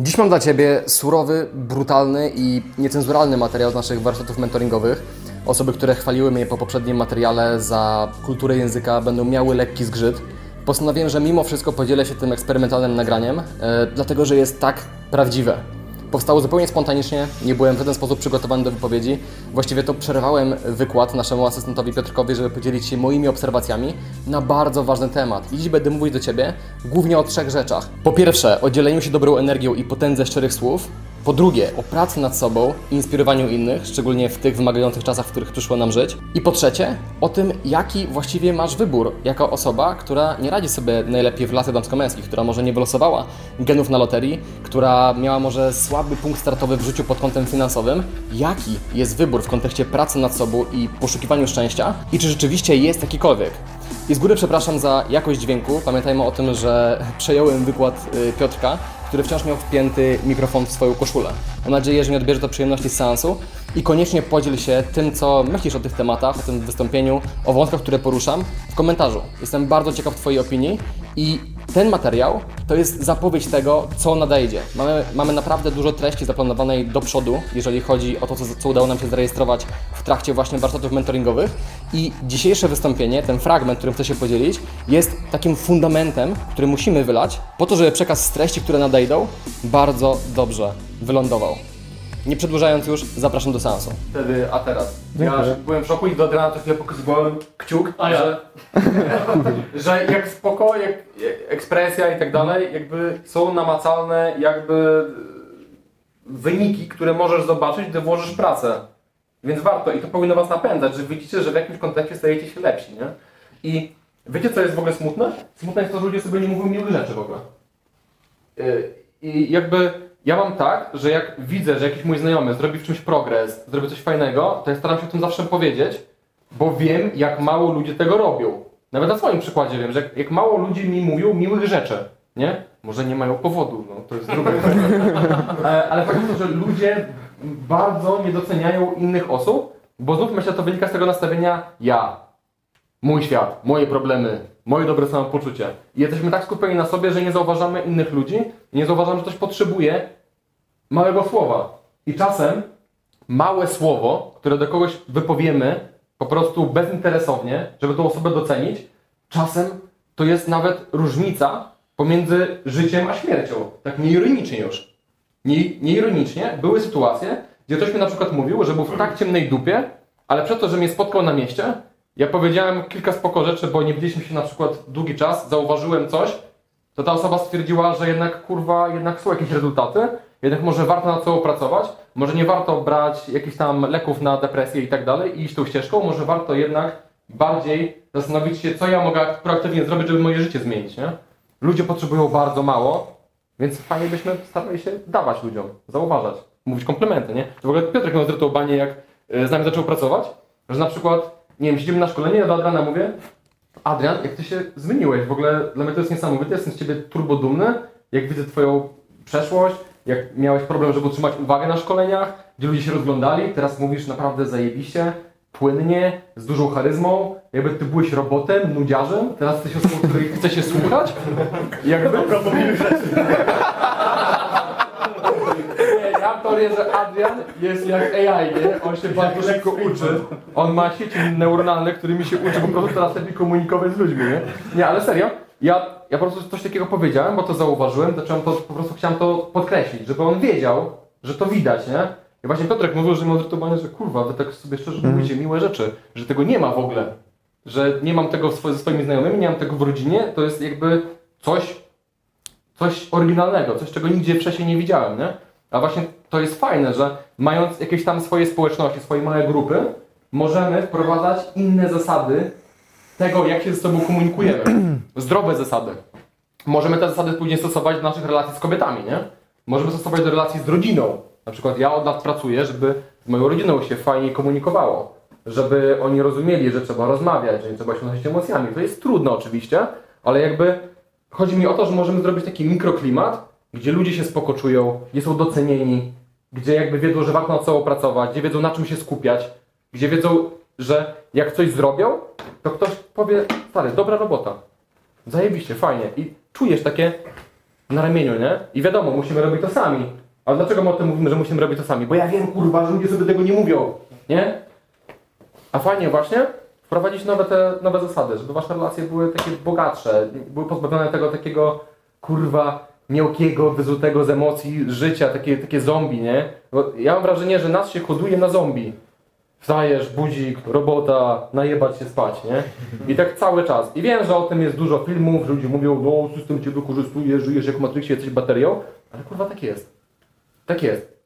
Dziś mam dla Ciebie surowy, brutalny i niecenzuralny materiał z naszych warsztatów mentoringowych. Osoby, które chwaliły mnie po poprzednim materiale za kulturę języka, będą miały lekki zgrzyt. Postanowiłem, że mimo wszystko podzielę się tym eksperymentalnym nagraniem, e, dlatego że jest tak prawdziwe. Powstało zupełnie spontanicznie, nie byłem w żaden sposób przygotowany do wypowiedzi. Właściwie to przerwałem wykład naszemu asystentowi Piotrkowi, żeby podzielić się moimi obserwacjami na bardzo ważny temat. I dziś będę mówić do Ciebie głównie o trzech rzeczach. Po pierwsze, o dzieleniu się dobrą energią i potędze szczerych słów. Po drugie, o pracy nad sobą i inspirowaniu innych, szczególnie w tych wymagających czasach, w których przyszło nam żyć. I po trzecie, o tym, jaki właściwie masz wybór jako osoba, która nie radzi sobie najlepiej w lasach damsko-męskich, która może nie wylosowała genów na loterii, która miała może słaby punkt startowy w życiu pod kątem finansowym. Jaki jest wybór w kontekście pracy nad sobą i poszukiwaniu szczęścia? I czy rzeczywiście jest jakikolwiek? I z góry przepraszam za jakość dźwięku. Pamiętajmy o tym, że przejąłem wykład y, Piotrka, który wciąż miał wpięty mikrofon w swoją koszulę. Mam nadzieję, że nie odbierze to przyjemności z seansu i koniecznie podziel się tym, co myślisz o tych tematach, o tym wystąpieniu, o wątkach, które poruszam w komentarzu. Jestem bardzo ciekaw Twojej opinii i ten materiał to jest zapowiedź tego, co nadejdzie. Mamy, mamy naprawdę dużo treści zaplanowanej do przodu, jeżeli chodzi o to, co, co udało nam się zarejestrować w trakcie właśnie warsztatów mentoringowych. I dzisiejsze wystąpienie, ten fragment, którym chcę się podzielić, jest takim fundamentem, który musimy wylać, po to, żeby przekaz z treści, które nadejdą, bardzo dobrze wylądował. Nie przedłużając już, zapraszam do seansu. Wtedy, a teraz. Ja byłem w szoku i do Adriana to chwilę pokazywałem kciuk, że, że jak spoko, jak, jak ekspresja i tak dalej, jakby są namacalne jakby wyniki, które możesz zobaczyć, gdy włożysz pracę. Więc warto i to powinno Was napędzać, że widzicie, że w jakimś kontekście stajecie się lepsi, nie? I wiecie, co jest w ogóle smutne? Smutne jest to, że ludzie sobie nie mówią miłych rzeczy w ogóle. Yy, I jakby ja mam tak, że jak widzę, że jakiś mój znajomy zrobi w czymś progres, zrobi coś fajnego, to ja staram się o tym zawsze powiedzieć, bo wiem, jak mało ludzie tego robią. Nawet na swoim przykładzie wiem, że jak, jak mało ludzi mi mówią miłych rzeczy, nie? Może nie mają powodu, no to jest druga E, Ale fakt jest to, że ludzie bardzo nie doceniają innych osób, bo znów myślę, że to wynika z tego nastawienia ja, mój świat, moje problemy, moje dobre samopoczucie. I jesteśmy tak skupieni na sobie, że nie zauważamy innych ludzi, nie zauważamy, że ktoś potrzebuje małego słowa. I czasem małe słowo, które do kogoś wypowiemy po prostu bezinteresownie, żeby tą osobę docenić, czasem to jest nawet różnica pomiędzy życiem a śmiercią. Tak nieironicznie już. Nie, nieironicznie były sytuacje, gdzie ktoś mi na przykład mówił, że był w tak ciemnej dupie, ale przez to, że mnie spotkał na mieście, ja powiedziałem kilka spoko rzeczy, bo nie widzieliśmy się na przykład długi czas, zauważyłem coś, to ta osoba stwierdziła, że jednak kurwa, jednak są jakieś rezultaty, jednak może warto nad sobą pracować, może nie warto brać jakichś tam leków na depresję i tak dalej i iść tą ścieżką, może warto jednak bardziej zastanowić się, co ja mogę proaktywnie zrobić, żeby moje życie zmienić, nie? Ludzie potrzebują bardzo mało, więc fajnie byśmy starali się dawać ludziom, zauważać, mówić komplementy, nie? To w ogóle Piotrek miał zrytą banie, jak y, z nami zaczął pracować, że na przykład, nie wiem, siedzimy na szkoleniu, ja do Adriana mówię, Adrian, jak ty się zmieniłeś, w ogóle dla mnie to jest niesamowite, jestem z ciebie turbo dumny, jak widzę twoją przeszłość, jak miałeś problem, żeby utrzymać uwagę na szkoleniach, gdzie ludzie się rozglądali, teraz mówisz naprawdę zajebiście, płynnie, z dużą charyzmą, jakby ty byłeś robotem, nudziarzem, teraz jesteś osobą, której chce się słuchać, jakby... Mam teorię, że Adrian jest jak AI, nie? On się bardzo szybko uczy. On ma sieci neuronalne, którymi się uczy po prostu teraz lepiej komunikować z ludźmi, nie? Nie, ale serio, ja, ja po prostu coś takiego powiedziałem, bo to zauważyłem, zacząłem to, po prostu chciałem to podkreślić, żeby on wiedział, że to widać, nie? I właśnie Piotrek mówił, że miał zrytowanie, że kurwa, wy tak sobie szczerze mówicie miłe rzeczy, że tego nie ma w ogóle. Że nie mam tego ze swoimi znajomymi, nie mam tego w rodzinie, to jest jakby coś, coś oryginalnego, coś, czego nigdzie wcześniej nie widziałem, nie? A właśnie to jest fajne, że mając jakieś tam swoje społeczności, swoje małe grupy, możemy wprowadzać inne zasady tego, jak się ze sobą komunikujemy. Zdrowe zasady. Możemy te zasady później stosować do naszych relacji z kobietami, nie? Możemy stosować do relacji z rodziną. Na przykład ja od lat pracuję, żeby z moją rodziną się fajnie komunikowało. Żeby oni rozumieli, że trzeba rozmawiać, że nie trzeba się nosić emocjami. To jest trudne oczywiście, ale jakby chodzi mi o to, że możemy zrobić taki mikroklimat, gdzie ludzie się spoko czują, gdzie są docenieni, gdzie jakby wiedzą, że warto nad sobą pracować, gdzie wiedzą na czym się skupiać, gdzie wiedzą, że jak coś zrobią, to ktoś powie, stary, dobra robota. Zajebiście, fajnie. I czujesz takie na ramieniu, nie? I wiadomo, musimy robić to sami. Ale dlaczego my o tym mówimy, że musimy robić to sami? Bo ja wiem, kurwa, że ludzie sobie tego nie mówią, nie? A fajnie właśnie wprowadzić nowe te nowe zasady, żeby wasze relacje były takie bogatsze, były pozbawione tego takiego, kurwa, miałkiego, wyzutego z emocji życia, takie, takie zombie, nie? Bo ja mam wrażenie, że nas się koduje na zombie. Wstajesz, budzik, robota, najebać się spać, nie? I tak cały czas. I wiem, że o tym jest dużo filmów, że ludzie mówią, no system cię wykorzystuje, żyjesz jak w Matrixie, jesteś baterią, ale kurwa tak jest. Tak jest.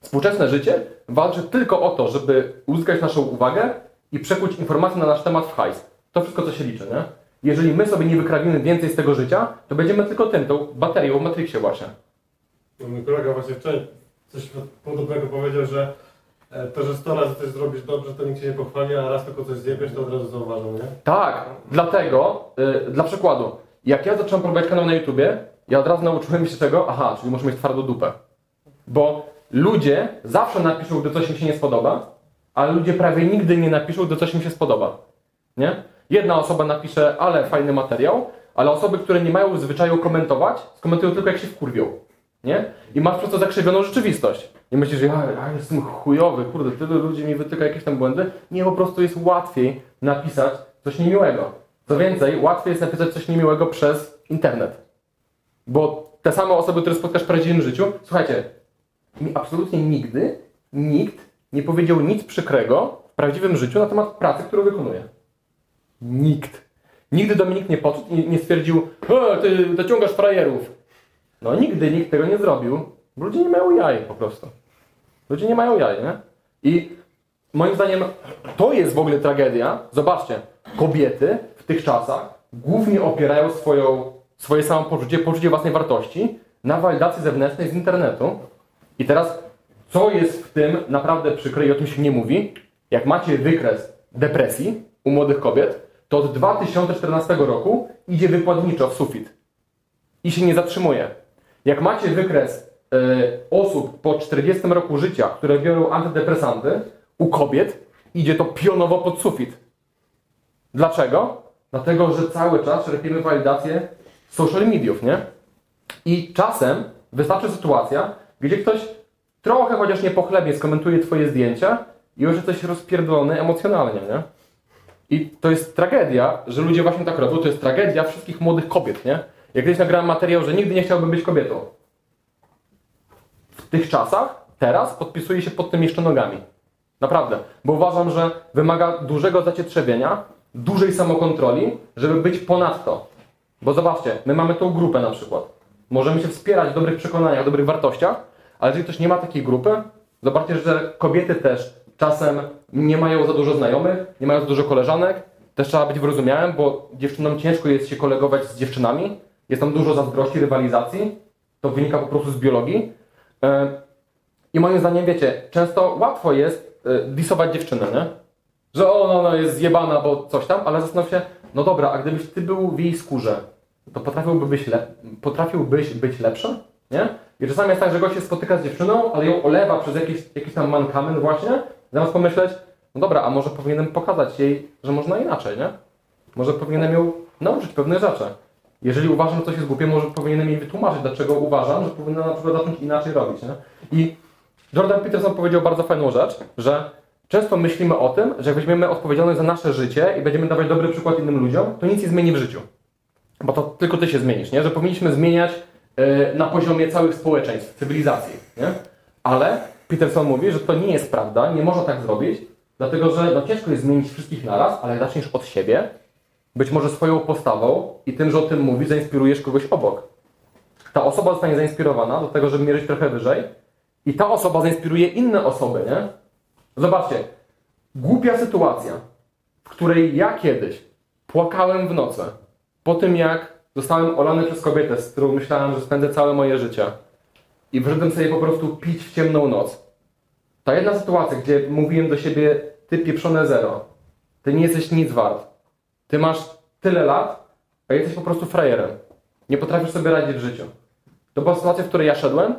Współczesne życie walczy tylko o to, żeby uzyskać naszą uwagę i przekuć informacje na nasz temat w hajs. To wszystko, co się liczy, nie? Jeżeli my sobie nie wykrawimy więcej z tego życia, to będziemy tylko tym, tą baterią w Matrixie właśnie. No, Mój kolega właśnie wczoraj coś podobnego powiedział, że e, to, że 100 razy coś zrobisz dobrze, to nikt cię nie pochwali, a raz tylko coś zjebiesz, to od razu zauważą, nie? Tak, dlatego, y, dla przykładu, jak ja zacząłem prowadzić kanał na YouTubie, ja od razu nauczyłem się czego? Aha, czyli muszę mieć twardą dupę. Bo ludzie zawsze napiszą, gdy coś im się nie spodoba, ale ludzie prawie nigdy nie napiszą, gdy coś im się spodoba. Nie? Jedna osoba napisze, ale fajny materiał, ale osoby, które nie mają zwyczaju komentować, skomentują tylko jak się wkurwią. Nie? I masz przez to zakrzywioną rzeczywistość. I myślisz, ja, ja jestem chujowy, kurde, tylu ludzi mi wytyka jakieś tam błędy. Nie, po prostu jest łatwiej napisać coś niemiłego. Co więcej, łatwiej jest napisać coś niemiłego przez internet. Bo te same osoby, które spotkasz w prawdziwym życiu, słuchajcie, mi absolutnie nigdy nikt nie powiedział nic przykrego w prawdziwym życiu na temat pracy, którą wykonuję. Nikt. Nigdy do mnie nikt nie podszedł i nie stwierdził, e, ty dociągasz frajerów. No nigdy nikt tego nie zrobił, ludzie nie mają jaj po prostu. Ludzie nie mają jaj, nie? I moim zdaniem to jest w ogóle tragedia. Zobaczcie, kobiety w tych czasach głównie opierają swoją, swoje samopoczucie, poczucie własnej wartości na walidacji zewnętrznej z internetu. I teraz, co jest w tym naprawdę przykre i o tym się nie mówi, jak macie wykres depresji u młodych kobiet, to od 2014 roku idzie wykładniczo w sufit i się nie zatrzymuje. Jak macie wykres e, osób po 40 roku życia, które biorą antydepresanty, u kobiet idzie to pionowo pod sufit. Dlaczego? Dlatego, że cały czas czerpiemy walidację social mediów, nie? I czasem wystarczy sytuacja, gdzie ktoś trochę chociaż nie pochlebnie skomentuje twoje zdjęcia i już jesteś rozpierdolony emocjonalnie, nie? I to jest tragedia, że ludzie właśnie tak robią. To jest tragedia wszystkich młodych kobiet, nie? Jak kiedyś nagrałem materiał, że nigdy nie chciałbym być kobietą. W tych czasach, teraz podpisuję się pod tym jeszcze nogami. Naprawdę. Bo uważam, że wymaga dużego zacietrzewienia, dużej samokontroli, żeby być ponad to. Bo zobaczcie, my mamy tą grupę na przykład. Możemy się wspierać w dobrych przekonaniach, w dobrych wartościach, ale jeżeli ktoś nie ma takiej grupy, zobaczcie, że kobiety też czasem nie mają za dużo znajomych, nie mają za dużo koleżanek. Też trzeba być wyrozumiałym, bo dziewczynom ciężko jest się kolegować z dziewczynami. Jest tam dużo zazdrości, rywalizacji. To wynika po prostu z biologii. E, I moim zdaniem, wiecie, często łatwo jest e, disować dziewczynę, nie? Że ona ona jest zjebana, bo coś tam, ale zastanów się, no dobra, a gdybyś ty był w jej skórze, to potrafiłby być, le- potrafiłbyś być lepszy, nie? I czasami jest tak, że gość się spotyka z dziewczyną, ale ją olewa przez jakiś, jakiś tam mankament właśnie, zamiast pomyśleć, no dobra, a może powinienem pokazać jej, że można inaczej, nie? Może powinienem ją nauczyć pewnych rzeczy. Jeżeli uważam, że coś jest głupie, może powinienem jej wytłumaczyć, dlaczego uważam, że powinna na przykład zacząć inaczej robić, nie? I Jordan Peterson powiedział bardzo fajną rzecz, że często myślimy o tym, że jak weźmiemy odpowiedzialność za nasze życie i będziemy dawać dobry przykład innym ludziom, to nic nie zmieni w życiu. Bo to tylko ty się zmienisz, nie? Że powinniśmy zmieniać e, na poziomie całych społeczeństw, cywilizacji, nie? Ale Peterson mówi, że to nie jest prawda, nie można tak zrobić, dlatego że no, ciężko jest zmienić wszystkich naraz, ale jak zaczniesz od siebie, być może swoją postawą i tym, że o tym mówisz, zainspirujesz kogoś obok. Ta osoba zostanie zainspirowana do tego, żeby mierzyć trochę wyżej i ta osoba zainspiruje inne osoby, nie? Zobaczcie, głupia sytuacja, w której ja kiedyś płakałem w nocy po tym, jak zostałem olany przez kobietę, z którą myślałem, że spędzę całe moje życie i wyszedłem sobie po prostu pić w ciemną noc. Ta jedna sytuacja, gdzie mówiłem do siebie, ty pieprzone zero, ty nie jesteś nic wart. Ty masz tyle lat, a jesteś po prostu frajerem. Nie potrafisz sobie radzić w życiu. To była sytuacja, w której ja szedłem,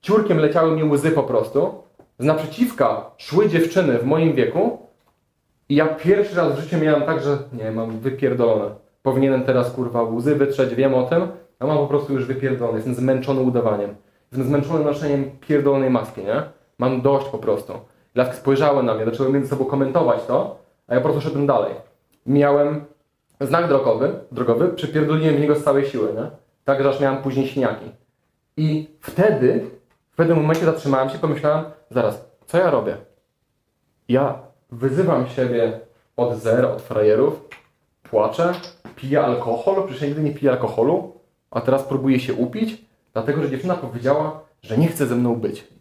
ciurkiem leciały mi łzy po prostu. Z naprzeciwka szły dziewczyny w moim wieku i ja pierwszy raz w życiu miałem tak, że nie, mam wypierdolone. Powinienem teraz kurwa łzy wytrzeć, wiem o tym, a mam po prostu już wypierdolone. Jestem zmęczony udawaniem. Jestem zmęczony noszeniem pierdolonej maski, nie? Mam dość po prostu. Laski spojrzały na mnie, zaczęły między sobą komentować to, a ja po prostu szedłem dalej. Miałem znak drogowy, drogowy przypierdoliłem w niego z całej siły, nie? Tak, że aż miałem później śniaki. I wtedy, w pewnym momencie zatrzymałem się pomyślałem, zaraz, co ja robię? Ja wyzywam siebie od zer, od frajerów, płaczę, piję alkohol, przecież nigdy nie piję alkoholu, a teraz próbuję się upić, dlatego że dziewczyna powiedziała, że nie chce ze mną być.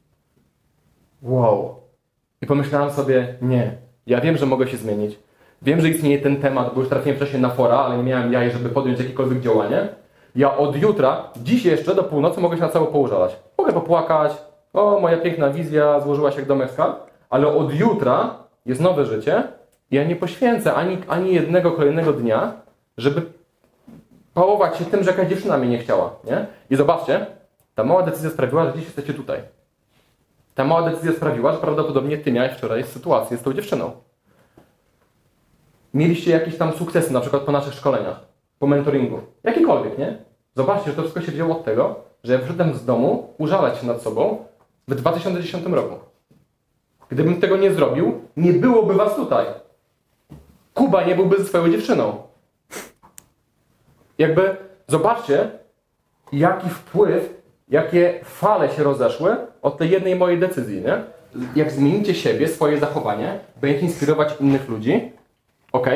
Wow. I pomyślałem sobie, nie, ja wiem, że mogę się zmienić. Wiem, że istnieje ten temat, bo już trafiłem wcześniej na fora, ale nie miałem jaj, żeby podjąć jakiekolwiek działanie. Ja od jutra, dziś jeszcze do północy mogę się na cało poużalać. Mogę popłakać, o moja piękna wizja złożyła się jak domek z kart, ale od jutra jest nowe życie i ja nie poświęcę ani, ani jednego kolejnego dnia, żeby pałować się tym, że jakaś dziewczyna mnie nie chciała, nie? I zobaczcie, ta mała decyzja sprawiła, że dziś jesteście tutaj. Ta mała decyzja sprawiła, że prawdopodobnie ty miałeś wczoraj sytuację z tą dziewczyną. Mieliście jakieś tam sukcesy, na przykład po naszych szkoleniach, po mentoringu, jakiekolwiek, nie? Zobaczcie, że to wszystko się wzięło od tego, że ja wyszedłem z domu użalać się nad sobą w 2010 roku. Gdybym tego nie zrobił, nie byłoby was tutaj. Kuba nie byłby ze swoją dziewczyną. Jakby, zobaczcie, jaki wpływ, jakie fale się rozeszły od tej jednej mojej decyzji, nie? Jak zmienicie siebie, swoje zachowanie, będziecie inspirować innych ludzi, ok?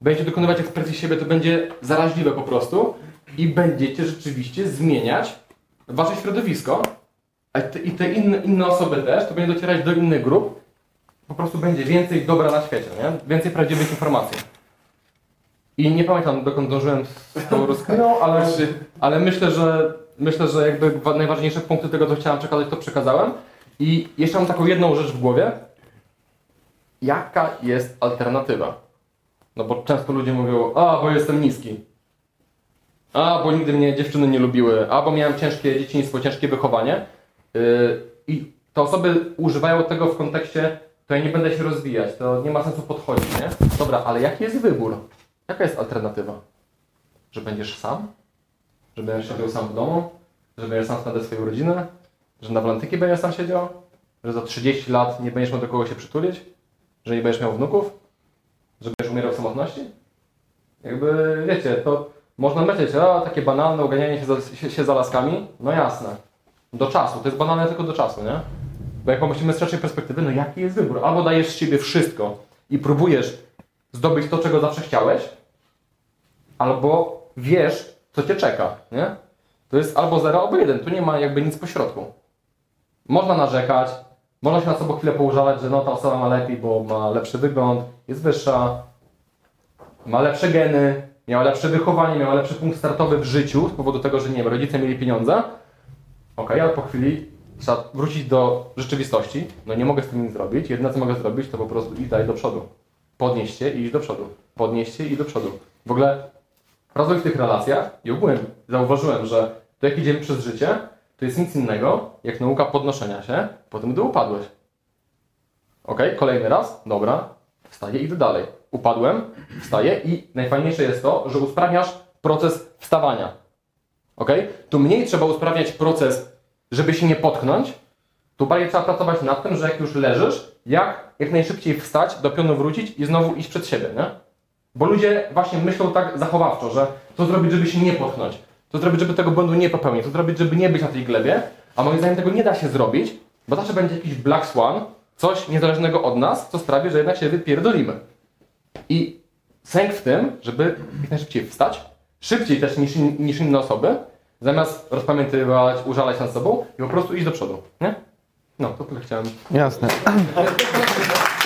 Będziecie dokonywać ekspresji siebie, to będzie zaraźliwe po prostu i będziecie rzeczywiście zmieniać wasze środowisko, te, i te inne, inne osoby też, to będzie docierać do innych grup, po prostu będzie więcej dobra na świecie, nie? Więcej prawdziwych informacji. I nie pamiętam dokąd dążyłem z tą rozkminą, ale, ale myślę, że myślę, że jakby wa- najważniejsze punkty tego, co chciałem przekazać, to przekazałem. I jeszcze mam taką jedną rzecz w głowie. Jaka jest alternatywa? No bo często ludzie mówią, a bo jestem niski. A bo nigdy mnie dziewczyny nie lubiły. A bo miałem ciężkie dzieciństwo, ciężkie wychowanie. Yy, I te osoby używają tego w kontekście, to ja nie będę się rozwijać, to nie ma sensu podchodzić, nie? Dobra, ale jaki jest wybór? Jaka jest alternatywa? Że będziesz sam? Że będziesz siedział sam w domu? Że będziesz sam spędzać swoją rodzinę? Że na walentyki będziesz sam siedział? Że za 30 lat nie będziesz miał do kogo się przytulić? Że nie będziesz miał wnuków? Że będziesz umierał w samotności? Jakby, wiecie, to można myśleć, a takie banalne uganianie się za, się, się za laskami, no jasne. Do czasu, to jest banalne tylko do czasu, nie? Bo jak pomyślimy z szerszej perspektywy, no jaki jest wybór? Albo dajesz z siebie wszystko i próbujesz zdobyć to, czego zawsze chciałeś, albo wiesz, co cię czeka, nie? To jest albo zero, albo jeden. Tu nie ma jakby nic pośrodku. Można narzekać, można się na sobą chwilę poużalać, że no ta osoba ma lepiej, bo ma lepszy wygląd, jest wyższa, ma lepsze geny, miała lepsze wychowanie, miała lepszy punkt startowy w życiu z powodu tego, że nie wiem, rodzice mieli pieniądze. Okej, ale po chwili trzeba wrócić do rzeczywistości. No nie mogę z tym nic zrobić. Jedyne co mogę zrobić, to po prostu iść dalej do przodu. Podnieść się i iść do przodu. Podnieść się i do przodu. W ogóle pracując w tych relacjach i ogółem zauważyłem, że to jak idziemy przez życie, to jest nic innego jak nauka podnoszenia się po tym, gdy upadłeś. Ok, kolejny raz, dobra, wstaję i idę dalej. Upadłem, wstaję i najfajniejsze jest to, że usprawniasz proces wstawania. Ok? Tu mniej trzeba usprawniać proces, żeby się nie potknąć, tu bardziej trzeba pracować nad tym, że jak już leżysz, jak jak najszybciej wstać, do pionu wrócić i znowu iść przed siebie, nie? Bo ludzie właśnie myślą tak zachowawczo, że co zrobić, żeby się nie potknąć, co zrobić, żeby tego błędu nie popełnić, co zrobić, żeby nie być na tej glebie, a moim zdaniem tego nie da się zrobić, bo zawsze będzie jakiś black swan, coś niezależnego od nas, co sprawi, że jednak się wypierdolimy. I sęk w tym, żeby jak najszybciej wstać, szybciej też niż, niż inne osoby, zamiast rozpamiętywać, użalać nad sobą i po prostu iść do przodu, nie? No, to tyle chciałem Jasne.